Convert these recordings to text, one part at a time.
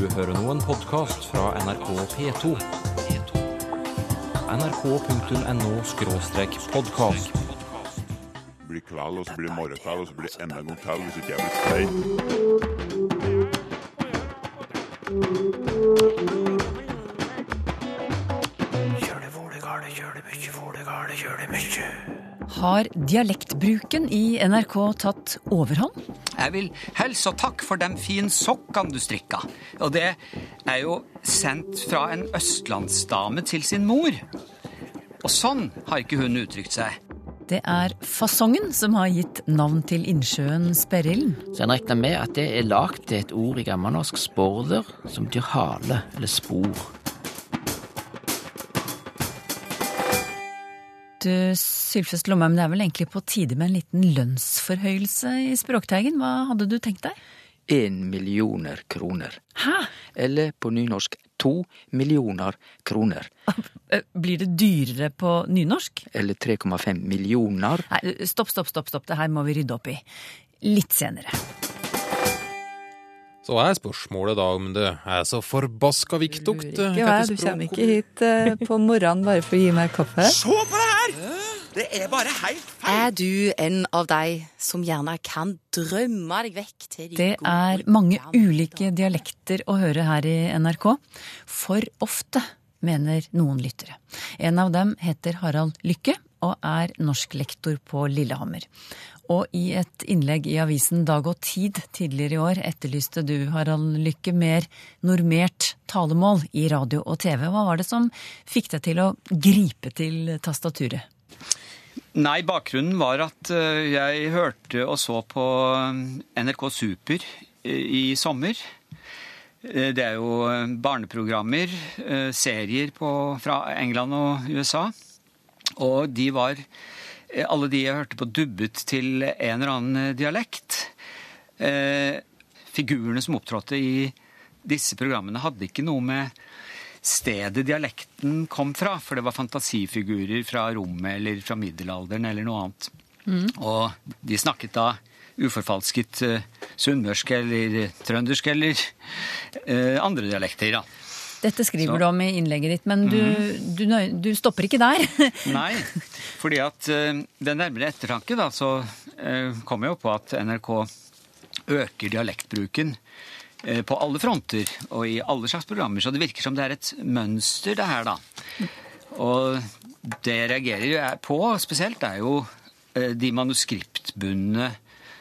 Du hører nå en podkast fra NRK P2. nrk.no-podkast. blir kveld, og så blir det morgenkveld, og så blir det enda en gang til hvis ikke jeg blir stein. Har dialektbruken i NRK tatt overhånd? Jeg vil hilse og takke for de fine sokkene du strikka. Og det er jo sendt fra en østlandsdame til sin mor. Og sånn har ikke hun uttrykt seg. Det er fasongen som har gitt navn til innsjøen Sperrilden. Så en regner med at det er lagd til et ord i gammelnorsk sporder, som betyr hale eller spor. Du, Sylfest Lomheim, det er vel egentlig på tide med en liten lønnsforhøyelse i Språkteigen. Hva hadde du tenkt deg? Én millioner kroner. Hæ? Eller på nynorsk to millioner kroner. Eh, Blir det dyrere på nynorsk? Eller 3,5 millioner. Nei, stopp, stopp, stopp, stopp. Det her må vi rydde opp i. Litt senere. Så er spørsmålet da om det er så forbaska viktig. Ikke vær, du kommer ikke hit eh, på morgenen bare for å gi meg kaffe. Se på det her! Det er bare helt feil. Er du en av de som gjerne kan drømme deg vekk til de Det er mange ulike dialekter å høre her i NRK. For ofte, mener noen lyttere. En av dem heter Harald Lykke og er norsklektor på Lillehammer. Og i et innlegg i avisen Dag og Tid tidligere i år etterlyste du, Harald Lykke, mer normert talemål i radio og TV. Hva var det som fikk deg til å gripe til tastaturet? Nei, bakgrunnen var at eh, jeg hørte og så på eh, NRK Super eh, i sommer. Det er jo barneprogrammer, serier på, fra England og USA. Og de var eh, Alle de jeg hørte på, dubbet til en eller annen eh, dialekt. Eh, Figurene som opptrådte i disse programmene, hadde ikke noe med stedet dialekten kom fra, for det var fantasifigurer fra rommet eller fra middelalderen eller noe annet. Og de snakket da uforfalsket uh, sunnmørsk eller trøndersk eller eh, andre dialekter, da. Dette skriver Så- du om i innlegget ditt, men du, du, du stopper ikke der. Nei, fordi at uh, ved nærmere ettertanke da, så uh, kom jeg jo på at NRK øker dialektbruken eh, på alle fronter og i alle slags programmer, så det virker som det er et mønster det her da. Og det jeg reagerer på spesielt er jo eh, de manuskriptbundne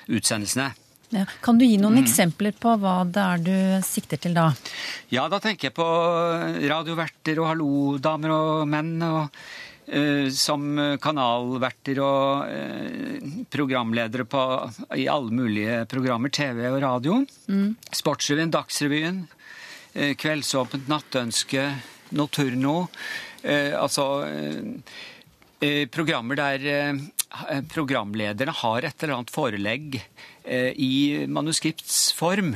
utsendelsene. Ja. Kan du gi noen eksempler på hva det er du sikter til da? Ja, da tenker jeg på radioverter og hallo-damer og menn, og, eh, som kanalverter og eh, programledere på, i alle mulige programmer, TV og radio. Sportsrevyen, Dagsrevyen, eh, Kveldsåpent, Nattønske, Noturno. Eh, altså eh, eh, programmer der eh, programlederne har et eller annet forelegg eh, i manuskriptsform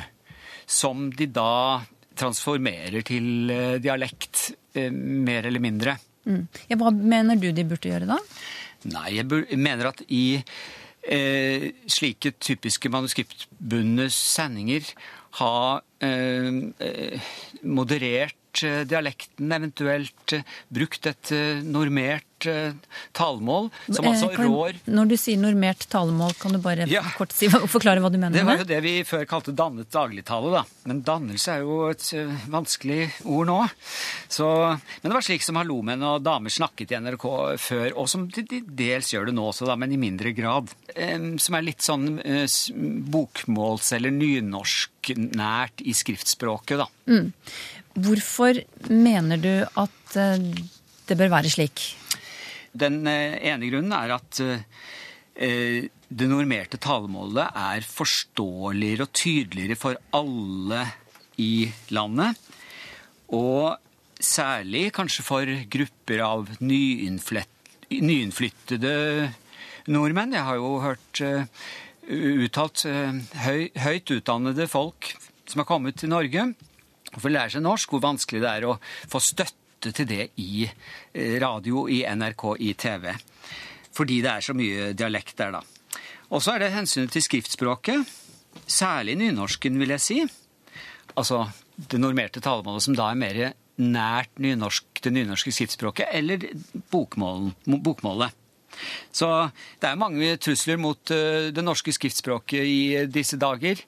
som de da transformerer til eh, dialekt, eh, mer eller mindre. Mm. Ja, hva mener du de burde gjøre da? Nei, jeg mener at i eh, slike typiske manuskriptbundne sendinger ha eh, eh, moderert eh, dialekten, eventuelt eh, brukt et eh, normert eh, talemål, som altså Eh, kan- rår Når du sier normert talemål, kan du bare Ja. kort si, forklare hva du mener Det var jo det? vi før kalte dannet dagligtale, da. Men dannelse er jo et eh, vanskelig ord nå. Så, men det var slik som hallomenn og damer snakket i NRK før, og som de, de dels gjør det nå også, da, men i mindre grad. Som er litt sånn eh, bokmåls- eller nynorsknært i skriftspråket, da. Hvorfor mener du at eh, det bør være slik? Den eh, ene grunnen er at eh, det normerte talemålet er forståeligere og tydeligere for alle i landet. Og særlig kanskje for grupper av nyinnflyttede nordmenn. Jeg har jo hørt uttalt høyt utdannede folk som har kommet til Norge og får lære seg norsk, hvor vanskelig det er å få støtte til det i eh, radio, i NRK, i TV. Fordi det er så mye dialekt der, da. Og så er det hensynet til skriftspråket. Særlig nynorsken, vil jeg si. Altså det normerte talemålet, som da er mer nært nynorsk, det nynorske skriftspråket, eller bokmålet. Så det er mange trusler mot eh, det norske skriftspråket i disse dager.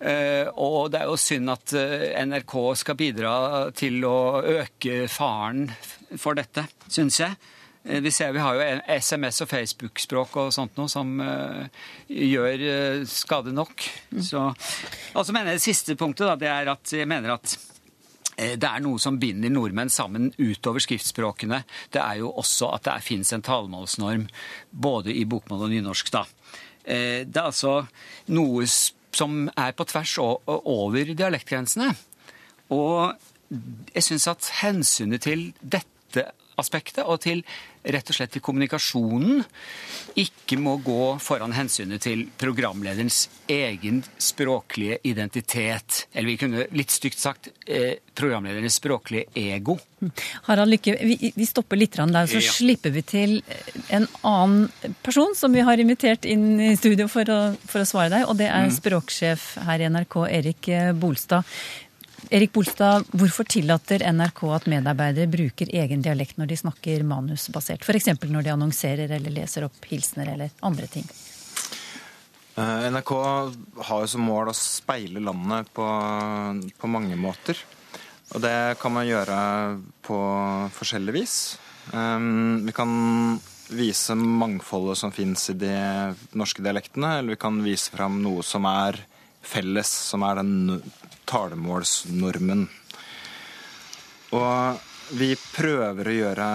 Eh, og det er jo synd at eh, NRK skal bidra til å øke faren for dette, syns jeg. Eh, Vi ser vi har jo SMS- og Facebook-språk og sånt noe som uh, gjør uh, skade nok. Så, og så mener jeg det siste punktet, da, det er at jeg mener at det er noe som binder nordmenn sammen utover skriftspråkene. Det er jo også at det fins en talemålsnorm både i bokmål og nynorsk. da. Det er altså noe som er på tvers o- o- over dialektgrensene. Og jeg syns at hensynet til dette aspektet, og til rett og slett i kommunikasjonen, ikke må gå foran hensynet til programlederens egen språklige identitet. Eller vi kunne litt stygt sagt eh, programlederens språklige ego. Harald Lykke, vi, stopper litt der, så Ja. slipper vi til en annen person som vi har invitert inn i studio for å, for å svare deg, og det er språksjef her i NRK, Erik eh, Bolstad. Erik Bolstad, hvorfor tillater NRK at medarbeidere bruker egen dialekt når de snakker manusbasert? F.eks. når de annonserer eller leser opp hilsener eller andre ting. Eh, NRK har jo som mål å speile landet på, på mange måter. Og det kan man gjøre på forskjellig vis. Um, vi kan vise mangfoldet som fins i de norske dialektene, eller vi kan vise fram noe som er felles, som er den talemålsnormen. Og vi prøver å gjøre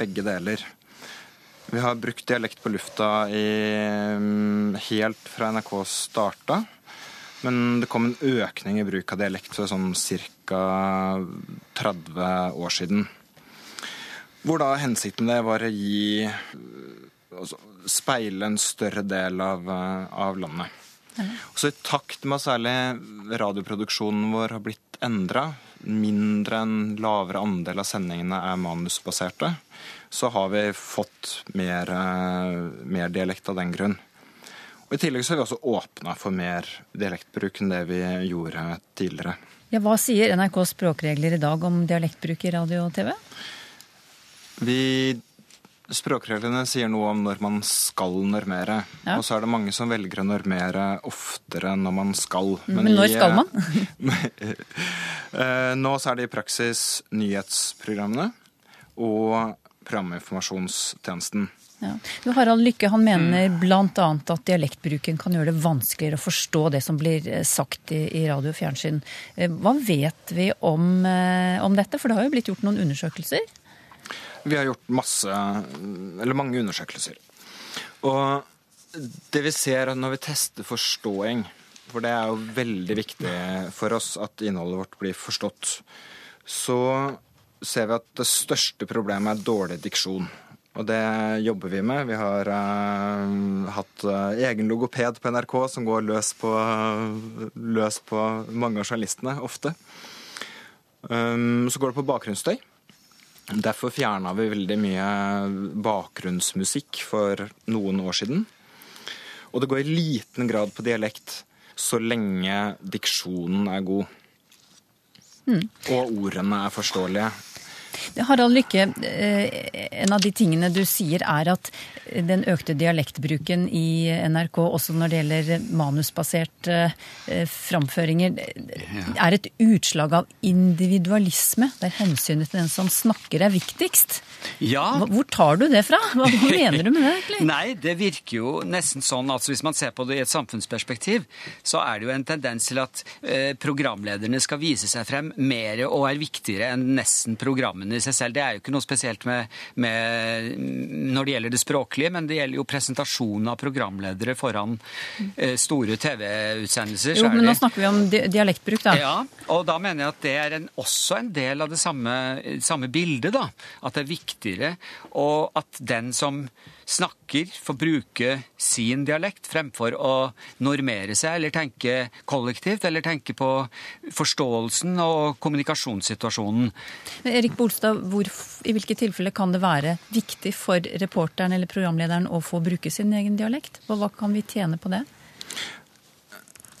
begge deler. Vi har brukt dialekt på lufta i, mm, helt fra NRK starta. Men det kom en økning i bruk av dialekt for sånn ca. 30 år siden. Hvor da hensikten med det var å gi altså, Speile en større del av, eh, av landet. Så i takt med at særlig radioproduksjonen vår har blitt endra, mindre enn lavere andel av sendingene er manusbaserte, så har vi fått mer, eh, mer dialekt av den grunn. Og I tillegg så har vi også åpna for mer dialektbruk enn det vi gjorde tidligere. Ja, Hva sier NRKs språkregler i dag om dialektbruk i radio og TV? Vi Språkreglene sier noe om når man skal normere. Ja. Og så er det mange som velger å normere oftere når man skal. Men når i, skal man? Eh, Nå så er det i praksis nyhetsprogrammene og programinformasjonstjenesten. Ja. Jo, Harald Lykke han mener bl.a. at dialektbruken kan gjøre det vanskeligere å forstå det som blir eh, sagt i, i radio og fjernsyn. Eh, Hva vet vi om, om dette? For det har jo blitt gjort noen undersøkelser. Vi har gjort masse, eller mange undersøkelser. Og det vi ser er når vi tester forståing, for det er jo veldig viktig for oss at innholdet vårt blir forstått, så ser vi at det største problemet er dårlig diksjon. Og det jobber vi med. Vi har uh, hatt uh, egen logoped på NRK som går løs på, løs på mange av journalistene, ofte. Um, så går det på bakgrunnsstøy. Derfor fjerna vi veldig mye bakgrunnsmusikk for noen år siden. Og det går i liten grad på dialekt så lenge diksjonen er god. Og ordene er forståelige. Harald Lykke, eh, en av de tingene du sier er at den økte dialektbruken i NRK, også når det gjelder manusbaserte eh, framføringer, er et utslag av individualisme, der hensynet til den som snakker er viktigst. Ja, Hvor tar du det fra? Hva mener du med det, egentlig? Nei, det virker jo nesten sånn altså Hvis man ser på det i et samfunnsperspektiv, så er det jo en tendens til at eh, programlederne skal vise seg frem mer og er viktigere enn nesten programmene i seg selv. Det er jo ikke noe spesielt med, med når det gjelder det språklige, men det gjelder jo presentasjonen av programledere foran eh, store TV-utsendelser. Jo, men nå snakker vi om dialektbruk, da. ja, og da mener jeg at det er en, også en del av det samme, samme bildet, da. At det er viktigere, og at den som snakker, får bruke sin dialekt fremfor å normere seg eller tenke kollektivt, eller tenke på forståelsen og kommunikasjonssituasjonen. Erik Bolstad, hvor, i hvilke tilfeller kan det være viktig for reporteren eller programlederen å få bruke sin egen dialekt? Og hva kan vi tjene på det?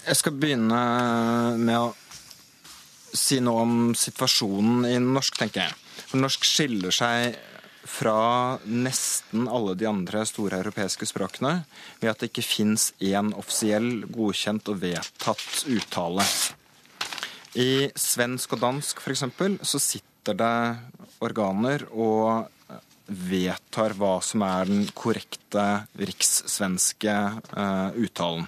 Jeg skal begynne med å si noe om situasjonen i norsk, tenker jeg. For norsk skiller seg fra nesten alle de andre store europeiske språkene ved at det ikke fins én offisiell, godkjent og vedtatt uttale. I svensk og dansk f.eks. så sitter det organer og vedtar hva som er den korrekte rikssvenske uh, uttalen.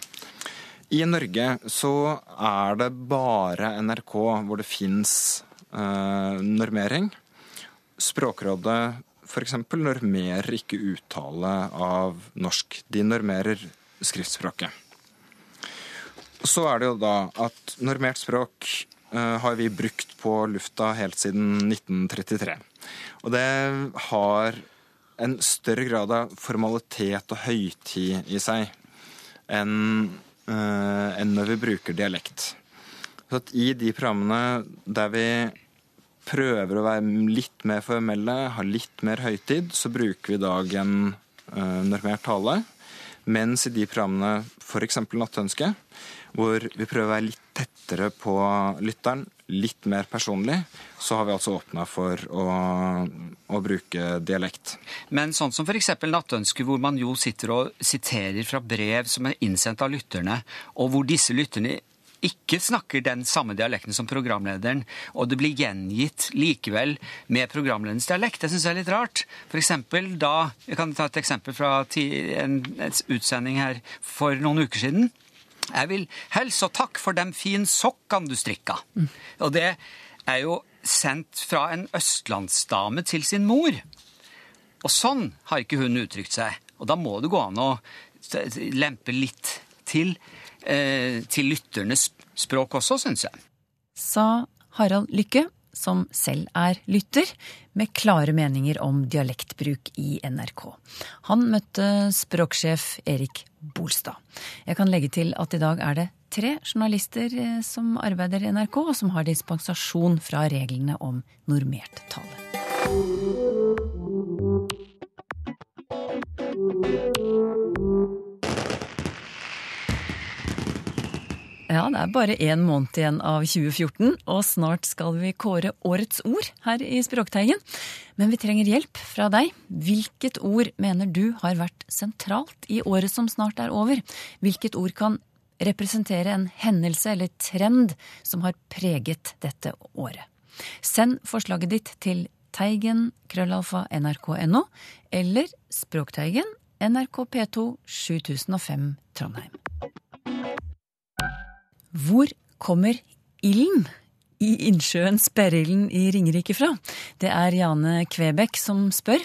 I Norge så er det bare NRK hvor det fins uh, normering. Språkrådet f.eks. normerer ikke uttale av norsk. De normerer skriftspråket. Så er det jo da at normert språk har vi brukt på lufta helt siden 1933. Og det har en større grad av formalitet og høytid i seg enn uh, enn når vi bruker dialekt. Så at I de programmene der vi prøver å være litt mer formelle, ha litt mer høytid, så bruker vi i dag en uh, normert tale. Mens i de programmene, f.eks. Nattønske, hvor vi prøver å være litt tettere på lytteren, litt mer personlig, så har vi altså åpna for å, å, bruke dialekt. Men sånn som f.eks. Nattønske, hvor man jo sitter og siterer fra brev som er innsendt av lytterne, og hvor disse lytterne ikke snakker den samme dialekten som programlederen, og det blir gjengitt likevel med programlederens dialekt. Det syns jeg er litt rart. For eksempel da Jeg kan ta et eksempel fra en utsending her for noen uker siden. Jeg vil helse og takk for de fine sokkene du strikka. Mm. Og det er jo sendt fra en østlandsdame til sin mor. Og sånn har ikke hun uttrykt seg. Og da må det gå an å lempe litt til eh, til lytternes språk også, syns jeg. Sa Harald Lykke, som selv er lytter, med klare meninger om dialektbruk i NRK. Han møtte språksjef Erik Bolstad. Jeg kan legge til at i dag er det tre journalister eh, som arbeider i NRK, og som har dispensasjon fra reglene om normert tale. Ja, det er bare én måned igjen av 2014, og snart skal vi kåre årets ord her i Språkteigen. Men vi trenger hjelp fra deg. Hvilket ord mener du har vært sentralt i året som snart er over? Hvilket ord kan representere en hendelse eller trend som har preget dette året? Send forslaget ditt til teigen krøllalfa nrk.no eller Språkteigen NRK P2 7005 Trondheim. Hvor kommer ilden i innsjøen Sperrilden i Ringerike fra? Det er Jane Kvebekk som spør.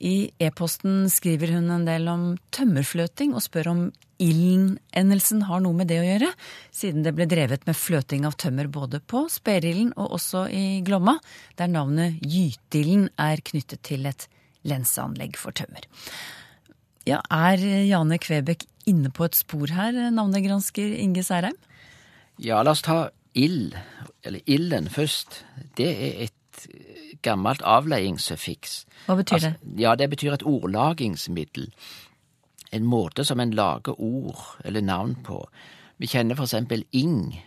I e-posten skriver hun en del om tømmerfløting, og spør om ilden-endelsen har noe med det å gjøre, siden det ble drevet med fløting av tømmer både på Sperrilden og også i Glomma, der navnet Gytilden er knyttet til et lenseanlegg for tømmer. Ja, Er Jane Kvebekk inne på et spor her, navnegransker Inge Særheim? Ja, la oss ta ild, eller ilden først. Det er et gammelt avleiingssufiks. Hva betyr det? Altså, ja, Det betyr et ordlagingsmiddel. En måte som en lager ord eller navn på. Vi kjenner for eksempel ing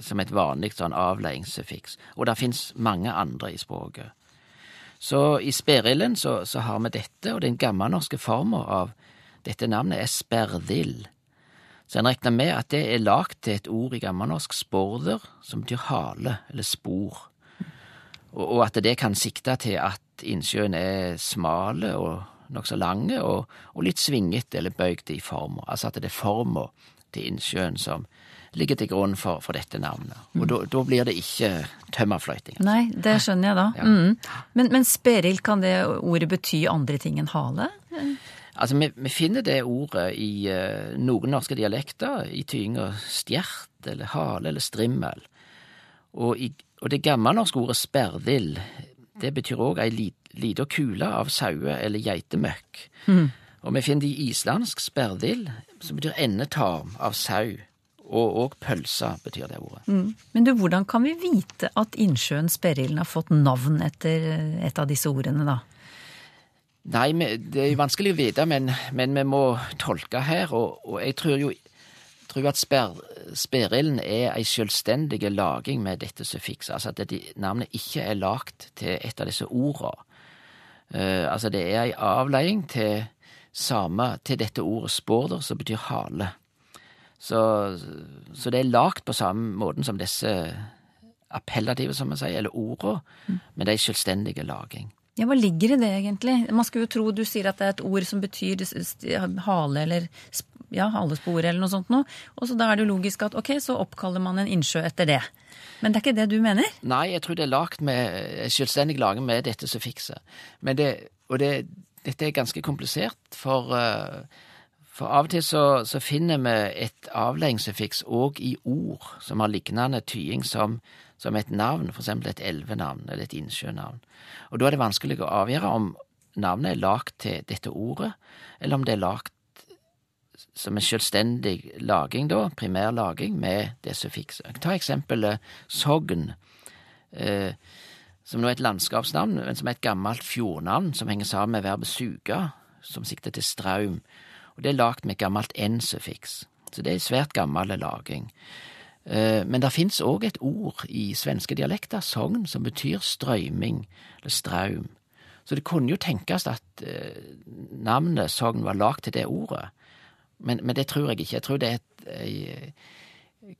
som et vanlig sånn avleiingssufiks, og det fins mange andre i språket. Så i sperillen så, så, har vi dette, og den gammelnorske forma av dette navnet er sperdill. Så en regner med at det er lagd til et ord i gammelnorsk sporder, som betyr hale eller spor, og, og, at det kan sikte til at innsjøen er smale og nokså lange og, og, litt svingete eller bøygde i forma, altså at det er forma til innsjøen som ligger til grunn for, for dette navnet. Og mm. da blir det ikke tømmerfløyting. Nei, det skjønner jeg da. Ja. Mm. Men, men sperild, kan det ordet bety andre ting enn hale? Altså, vi, vi, finner det ordet i uh, noen norske dialekter, i tyinga stjert eller hale eller strimmel. Og, i, og det gammelnorske ordet sperdill, det betyr òg ei lita kule av saue- eller geitemøkk. Mm. Og vi finner det i islandsk sperdill, som betyr endetarm av sau. Og òg pølse betyr det ordet. Mm. Men du, hvordan kan vi vite at innsjøen Sperrilden har fått navn etter et av disse ordene, da? Nei, det er jo vanskelig å vite, men, men vi må tolke her. Og, og jeg tror jo tror at sper, Sperillen er ei selvstendig laging med dette suffikset, altså at det, navnet ikke er lagt til et av disse orda. Uh, altså det er ei avleiing til samme, til dette ordet sporder, som betyr hale. Så, så det er lagt på samme måten som disse appellative, som man sier, eller orda, men det er ei selvstendig laging. Ja, Hva ligger i det, egentlig? Man skulle jo tro du sier at det er et ord som betyr hale eller ja, halespor eller noe sånt noe. Og så da er det jo logisk at ok, så oppkaller man en innsjø etter det. Men det er ikke det du mener? Nei, jeg tror det er lagt med selvstendig laget med dette suffikset. Men det, og det, dette er ganske komplisert, for, for av og til så, så finner vi et avleiingsuffiks òg i ord som har lignende tying som som et navn, for eksempel et elvenavn eller et innsjønavn. Og da er det vanskelig å avgjøre om navnet er lagt til dette ordet, eller om det er lagt som en selvstendig laging, da, primær med det suffikset. Ta eksempelet Sogn, eh, som nå er et landskapsnavn, men som er et gammelt fjordnavn som henger sammen med verbet suga, som sikter til straum. Og det er lagt med et gammelt n-suffiks. Så det er svært gammel laging. Eh, men det fins òg et ord i svenske dialekter, sogn, som betyr strøyming, eller straum. Så det kunne jo tenkes at eh, navnet sogn var lagd til det ordet, men, men, det tror jeg ikke. Jeg tror det er ei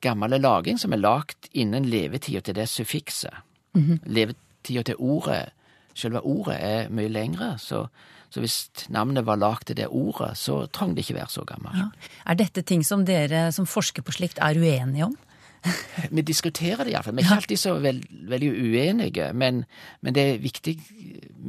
gammel laging som er lagd innen levetida til det suffikset. Mm -hmm. Levetida til ordet, selve ordet, er mye lengre, så, så hvis navnet var lagd til det ordet, så trang det ikke være så gammelt. Ja. Er dette ting som dere som forsker på slikt er uenige om? Vi diskuterer det iallfall. Vi er ikke alltid så veld, veldig uenige, men, men, det er viktig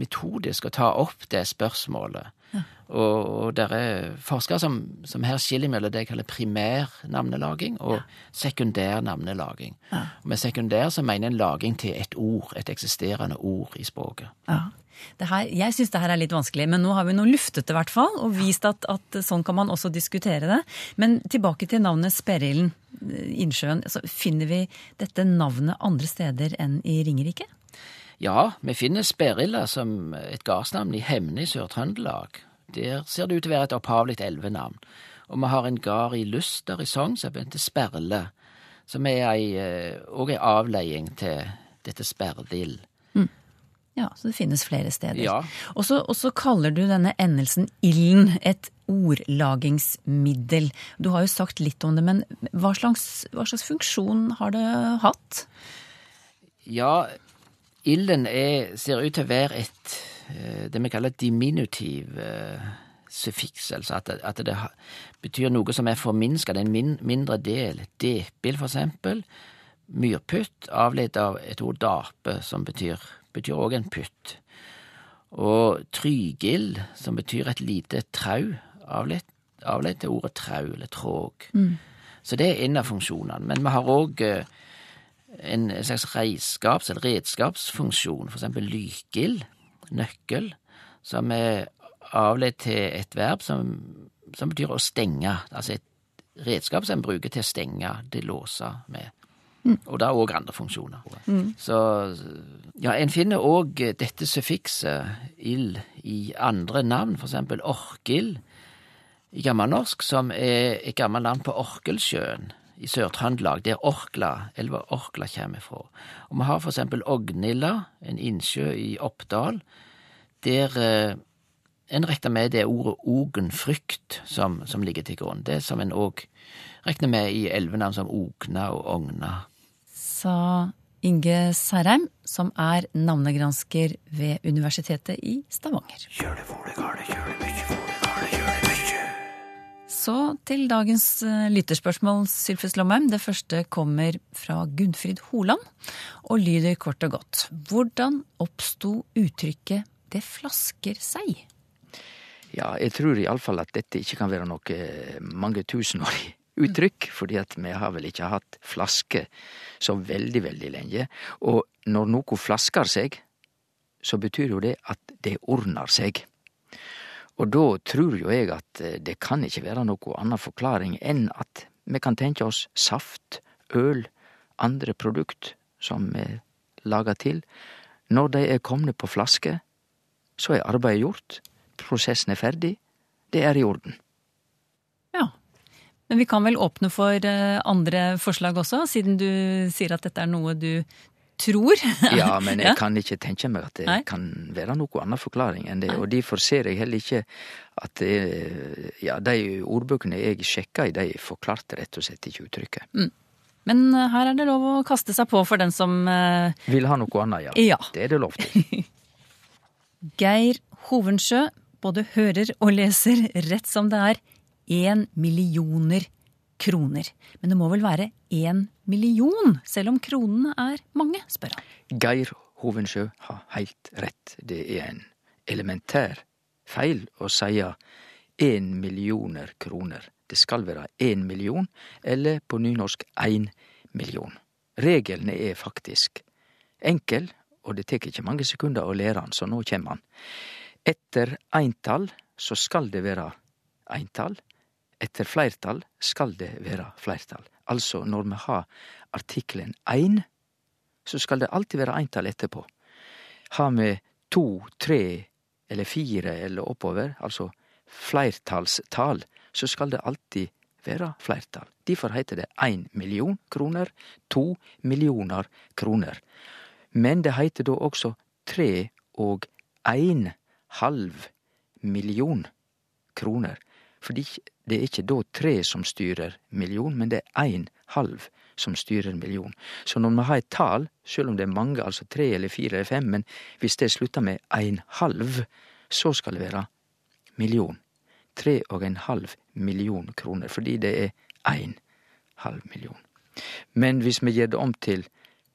metodisk å ta opp det spørsmålet. Ja. Og, og det er forskere som, som, her skiller mellom det jeg kaller primær navnelaging og ja. sekundær navnelaging. Ja. med sekundær så mener en laging til et ord, et eksisterende ord i språket. Ja. Her, jeg syns det her er litt vanskelig, men nå har vi nå luftet det i hvert fall, og vist at, at, sånn kan man også diskutere det. Men tilbake til navnet Sperrilden, eh, innsjøen. Så finner vi dette navnet andre steder enn i Ringerike? Ja, vi finner Sperrilla som et gardsnavn i Hemne i Sør-Trøndelag. Der ser det ut til å være et opphavlig elvenavn. Og vi har en gard i Luster i Sogn som heter Sperle, som er ei, også ei avleiing til dette sperdild. Ja, Så det finnes flere steder. Ja. Og så kaller du denne endelsen ilden et ordlagingsmiddel. Du har jo sagt litt om det, men hva slags, hva slags funksjon har det hatt? Ja, ilden er, ser ut til å være et eh, det vi kaller diminutiv uh, suffiks, altså at det, at det, betyr noe som er forminska, det er en min, mindre del. Depil, for eksempel. Myrputt, avledet av et ord dape, som betyr òg en putt. Og trygild, som betyr et lite trau, avledt til ordet trau eller tråg. Mm. Så det er en av funksjonene. Men vi har òg eh, en slags reiskaps- eller redskapsfunksjon, for eksempel lykild, nøkkel, som er avledt til et verb som, som betyr å stenge. Altså et redskap som en bruker til å stenge, det låse med. Mm. Og det er òg andre funksjoner. Mm. Så ja, en finner òg dette suffikset ild i andre navn, for eksempel orkild i gammelnorsk, som er et gammelt navn på Orkelsjøen i Sør-Trøndelag, der Orkla, elva Orkla kommer fra. Og vi har for eksempel Ognilla, en innsjø i Oppdal, der eh, en regner med det ordet ogenfrykt som, som ligger til grunn. Det som en òg regner med i elvenavn som Ogna og Ogna. Sa Inge Særheim, som er navnegransker ved Universitetet i Stavanger. Så til dagens eh, lytterspørsmål, Sylfus Lomheim. Det første kommer fra Gunnfrid Holand og lyder kort og godt. Hvordan oppsto uttrykket 'det flasker seg'? Ja, jeg tror iallfall at dette ikke kan være noe mange tusenårig uttrykk, fordi at vi har vel ikke hatt flaske så veldig, veldig lenge. Og når noe flasker seg, så betyr jo det at det ordner seg. Og da tror jo jeg at eh, det kan ikkje være noe annen forklaring enn at vi kan tenke oss saft, øl, andre produkt som vi lager til. Når de er komne på flaske, så er arbeidet gjort, prosessen er ferdig, det er i orden. Ja, Men vi kan vel åpne for eh, andre forslag også, siden du sier at dette er noe du tror? Ja, men jeg kan ikke tenke meg at det Nei. kan være noe annen forklaring enn det. Og derfor ser jeg heller ikke at det Ja, de ordbøkene jeg sjekka i, de forklarte rett og slett ikke uttrykket. Men eh, her er det lov å kaste seg på for den som uh... Vil ha noe annet, ja. Ja. Det er det lov til. Geir Hovensjø både hører og leser rett som det er én millioner kroner. Men det må vel være én million, selv om kronene er mange, spør han. Geir Hovensjø har heilt rett. Det er en elementær feil å si én millioner kroner. Det skal være én million, eller på nynorsk én million. Reglene er faktisk enkel, og det tek ikkje mange sekunder å lære han, så nå kjem han. Etter eintall så skal det være eintall. Etter flertall skal det være flertall. Altså, når me har artikkelen én, så skal det alltid være eintall etterpå. Har me to, tre eller fire eller oppover, altså flertallstall, så skal det alltid være flertall. Derfor heiter det én million kroner, to millioner kroner. Men det heiter da også tre og ein halv million kroner. Fordi det er ikke da tre som styrer million, men det er én halv som styrer million. Så når vi har et tal, selv om det er mange, altså tre eller fire eller fem, men hvis det slutter med en halv, så skal det være million. Tre og en halv million kroner, fordi det er én halv million. Men hvis vi gjør det om til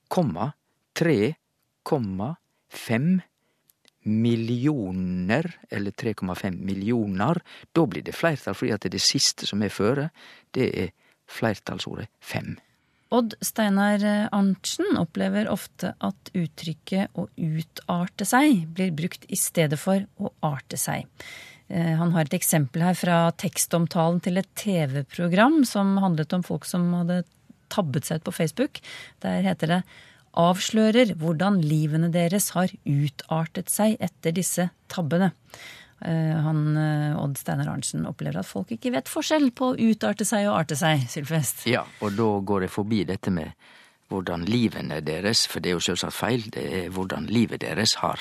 komma, tre komma fem millioner, eller 3,5 millioner, da blir det fleirtall, fordi at det siste som er føre, det er fleirtallsordet fem. Odd Steinar Arntzen opplever ofte at uttrykket 'å utarte seg' blir brukt i stedet for 'å arte seg'. Eh, Han har et eksempel her fra tekstomtalen til et TV-program som handlet om folk som hadde tabbet seg ut på Facebook. Der heter det 'avslører hvordan livene deres har utartet seg etter disse tabbene'. Eh, Han, eh, Odd Steinar Arntzen opplever at folk ikke vet forskjell på å utarte seg og arte seg, Sylfest. Ja, og da går jeg forbi dette med hvordan livene deres, for det er jo selvsagt feil, det er hvordan livet deres har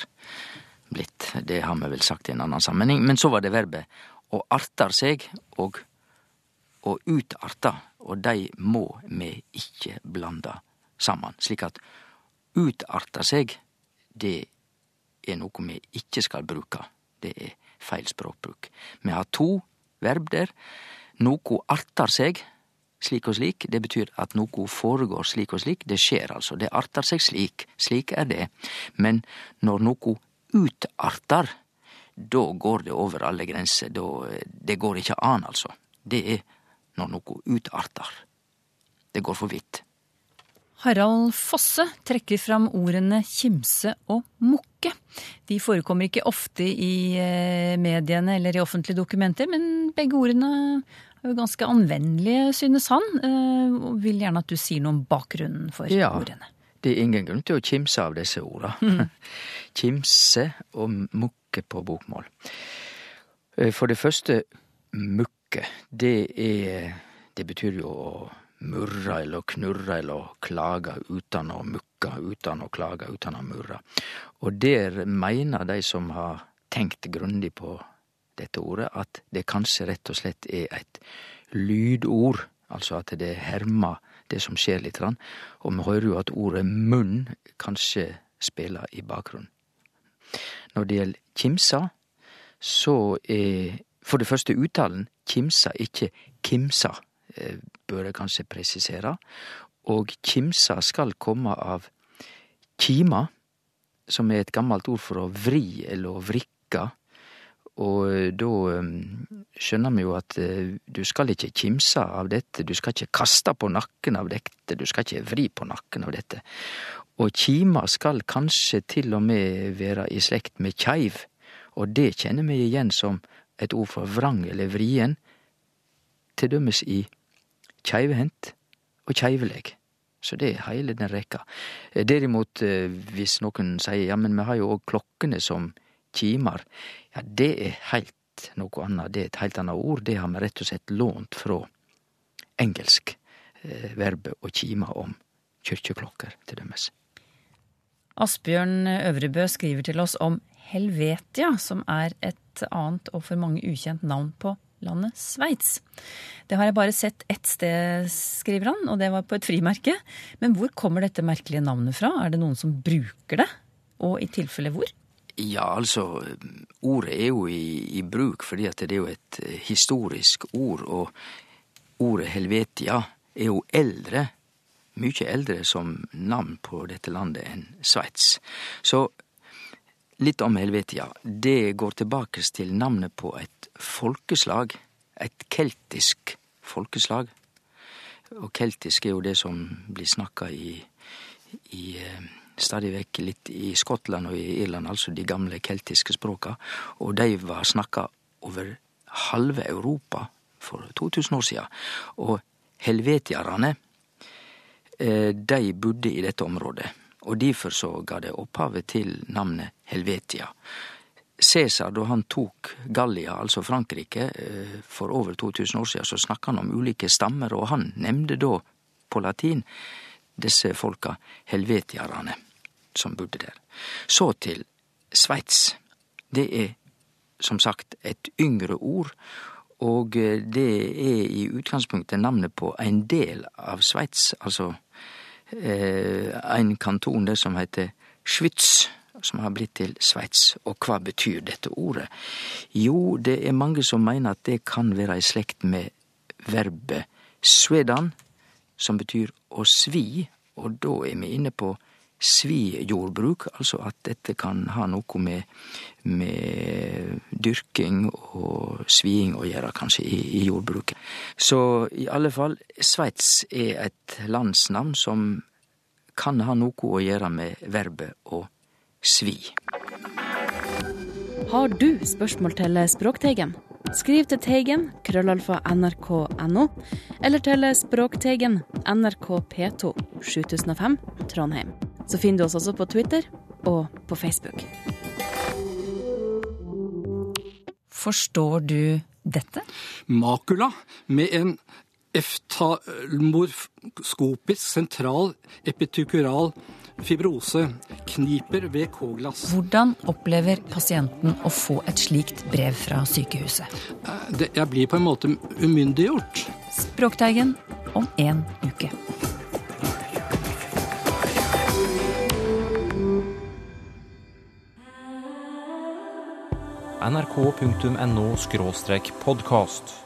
blitt. Det har vi vel sagt i en annen sammenheng. Men så var det verbet å artar seg og å utarta, og de må vi ikke blande sammen. Slik at utarta seg, det er noe vi ikke skal bruke. Det er feil språkbruk. Vi har to verb der. Noe artar seg, slik og slik. Det betyr at noe foregår slik og slik. Det skjer altså. Det artar seg slik. Slik er det. Men når noe utartar, da går det over alle grenser. Da, det går ikke an, altså. Det er når noe utartar. Det går for vidt. Harald Fosse trekker fram ordene kimse og mukke. De forekommer ikke ofte i eh, mediene eller i offentlige dokumenter, men begge ordene er jo ganske anvendelige, synes han, eh, og vil gjerne at du sier noe om bakgrunnen for Ja. ordene. Det er ingen grunn til å kimse av disse orda. kimse og mukke på bokmål. Eh, For det første, mukke. Det er Det betyr jo å murre eller knurre eller klage uten å mukke, uten å klage, uten å murre. Og der mener de som har tenkt grundig på dette ordet, at det kanskje rett og slett er et lydord, altså at det hermer det som skjer litt. Og vi hører jo at ordet munn kanskje spiller i bakgrunnen. Når det gjelder kimsa, så er for det første uttalen kimsa, ikke kimsa, bør jeg kanskje presisere. Og kimsa skal komme av kima, som er et gammelt ord for å vri eller å vrikke. Og eh, da eh, skjønner vi jo at eh, du skal ikke kimse av dette, du skal ikke kaste på nakken av dette, du skal ikke vri på nakken av dette. Og kima skal kanskje til og med være i slekt med keiv, og det kjenner vi igjen som et ord for vrang eller vrien, til dømes i keivhendt og keivleg. Så det er heile den rekka. Eh, Derimot, eh, hvis noen sier ja, men vi har jo òg klokkene som kimar, ja, det er heilt noe annet. Det er et heilt annet ord. Det har vi rett og slett lånt fra engelsk eh, verbet å kime om kyrkjeklokker, til dømes. Asbjørn Øvrebø skriver til oss om Helvetia, som er et annet og for mange ukjent navn på landet Sveits. Det har jeg bare sett ett sted, skriver han, og det var på et frimerke. Men hvor kommer dette merkelige navnet fra? Er det noen som bruker det? Og i tilfelle hvor? Ja, altså, ordet er jo i, i bruk fordi at det er jo et eh, historisk ord, og ordet Helvetia er jo eldre, mye eldre som navn på dette landet enn Sveits. Så litt om Helvetia. Det går tilbake til navnet på et folkeslag, et keltisk folkeslag. Og keltisk er jo det som blir snakka i, i eh, stadig vekk litt i Skottland og i Irland, altså de gamle keltiske språka, og de var snakka over halve Europa for 2000 år sia. Og helvetiarane, eh, de bodde i dette området, og derfor så ga det opphavet til navnet Helvetia. Cæsar, da han tok Gallia, altså Frankrike, eh, for over 2000 år siden, så snakka han om ulike stammer, og han nevnte da på latin disse folka helvetiarane som bodde der. Så til Sveits. Det er som sagt et yngre ord, og det er i utgangspunktet navnet på en del av Sveits, altså eh, en kanton det som heter Schwitz, som har blitt til Sveits. Og hva betyr dette ordet? Jo, det er mange som mener at det kan være i slekt med verbet svedan, som betyr å svi, og da er vi inne på svijordbruk, altså at dette kan ha noe med, med dyrking og sviing å gjøre, kanskje, i, i, jordbruket. Så i alle fall, Sveits er et landsnavn som kan ha noe å gjøre med verbet å svi. Har du spørsmål til Språkteigen? Skriv til Teigen, krøllalfa nrk.no, eller til Språkteigen, NRK P2, 7005, Trondheim. Så finner du oss også på Twitter og på Facebook. Forstår du dette? Makula med en eftalmorskopisk sentral epitukural fibrose kniper ved K-glass. Hvordan opplever pasienten å få et slikt brev fra sykehuset? Jeg blir på en måte umyndiggjort. Språkteigen om en uke. nrk.no podkast.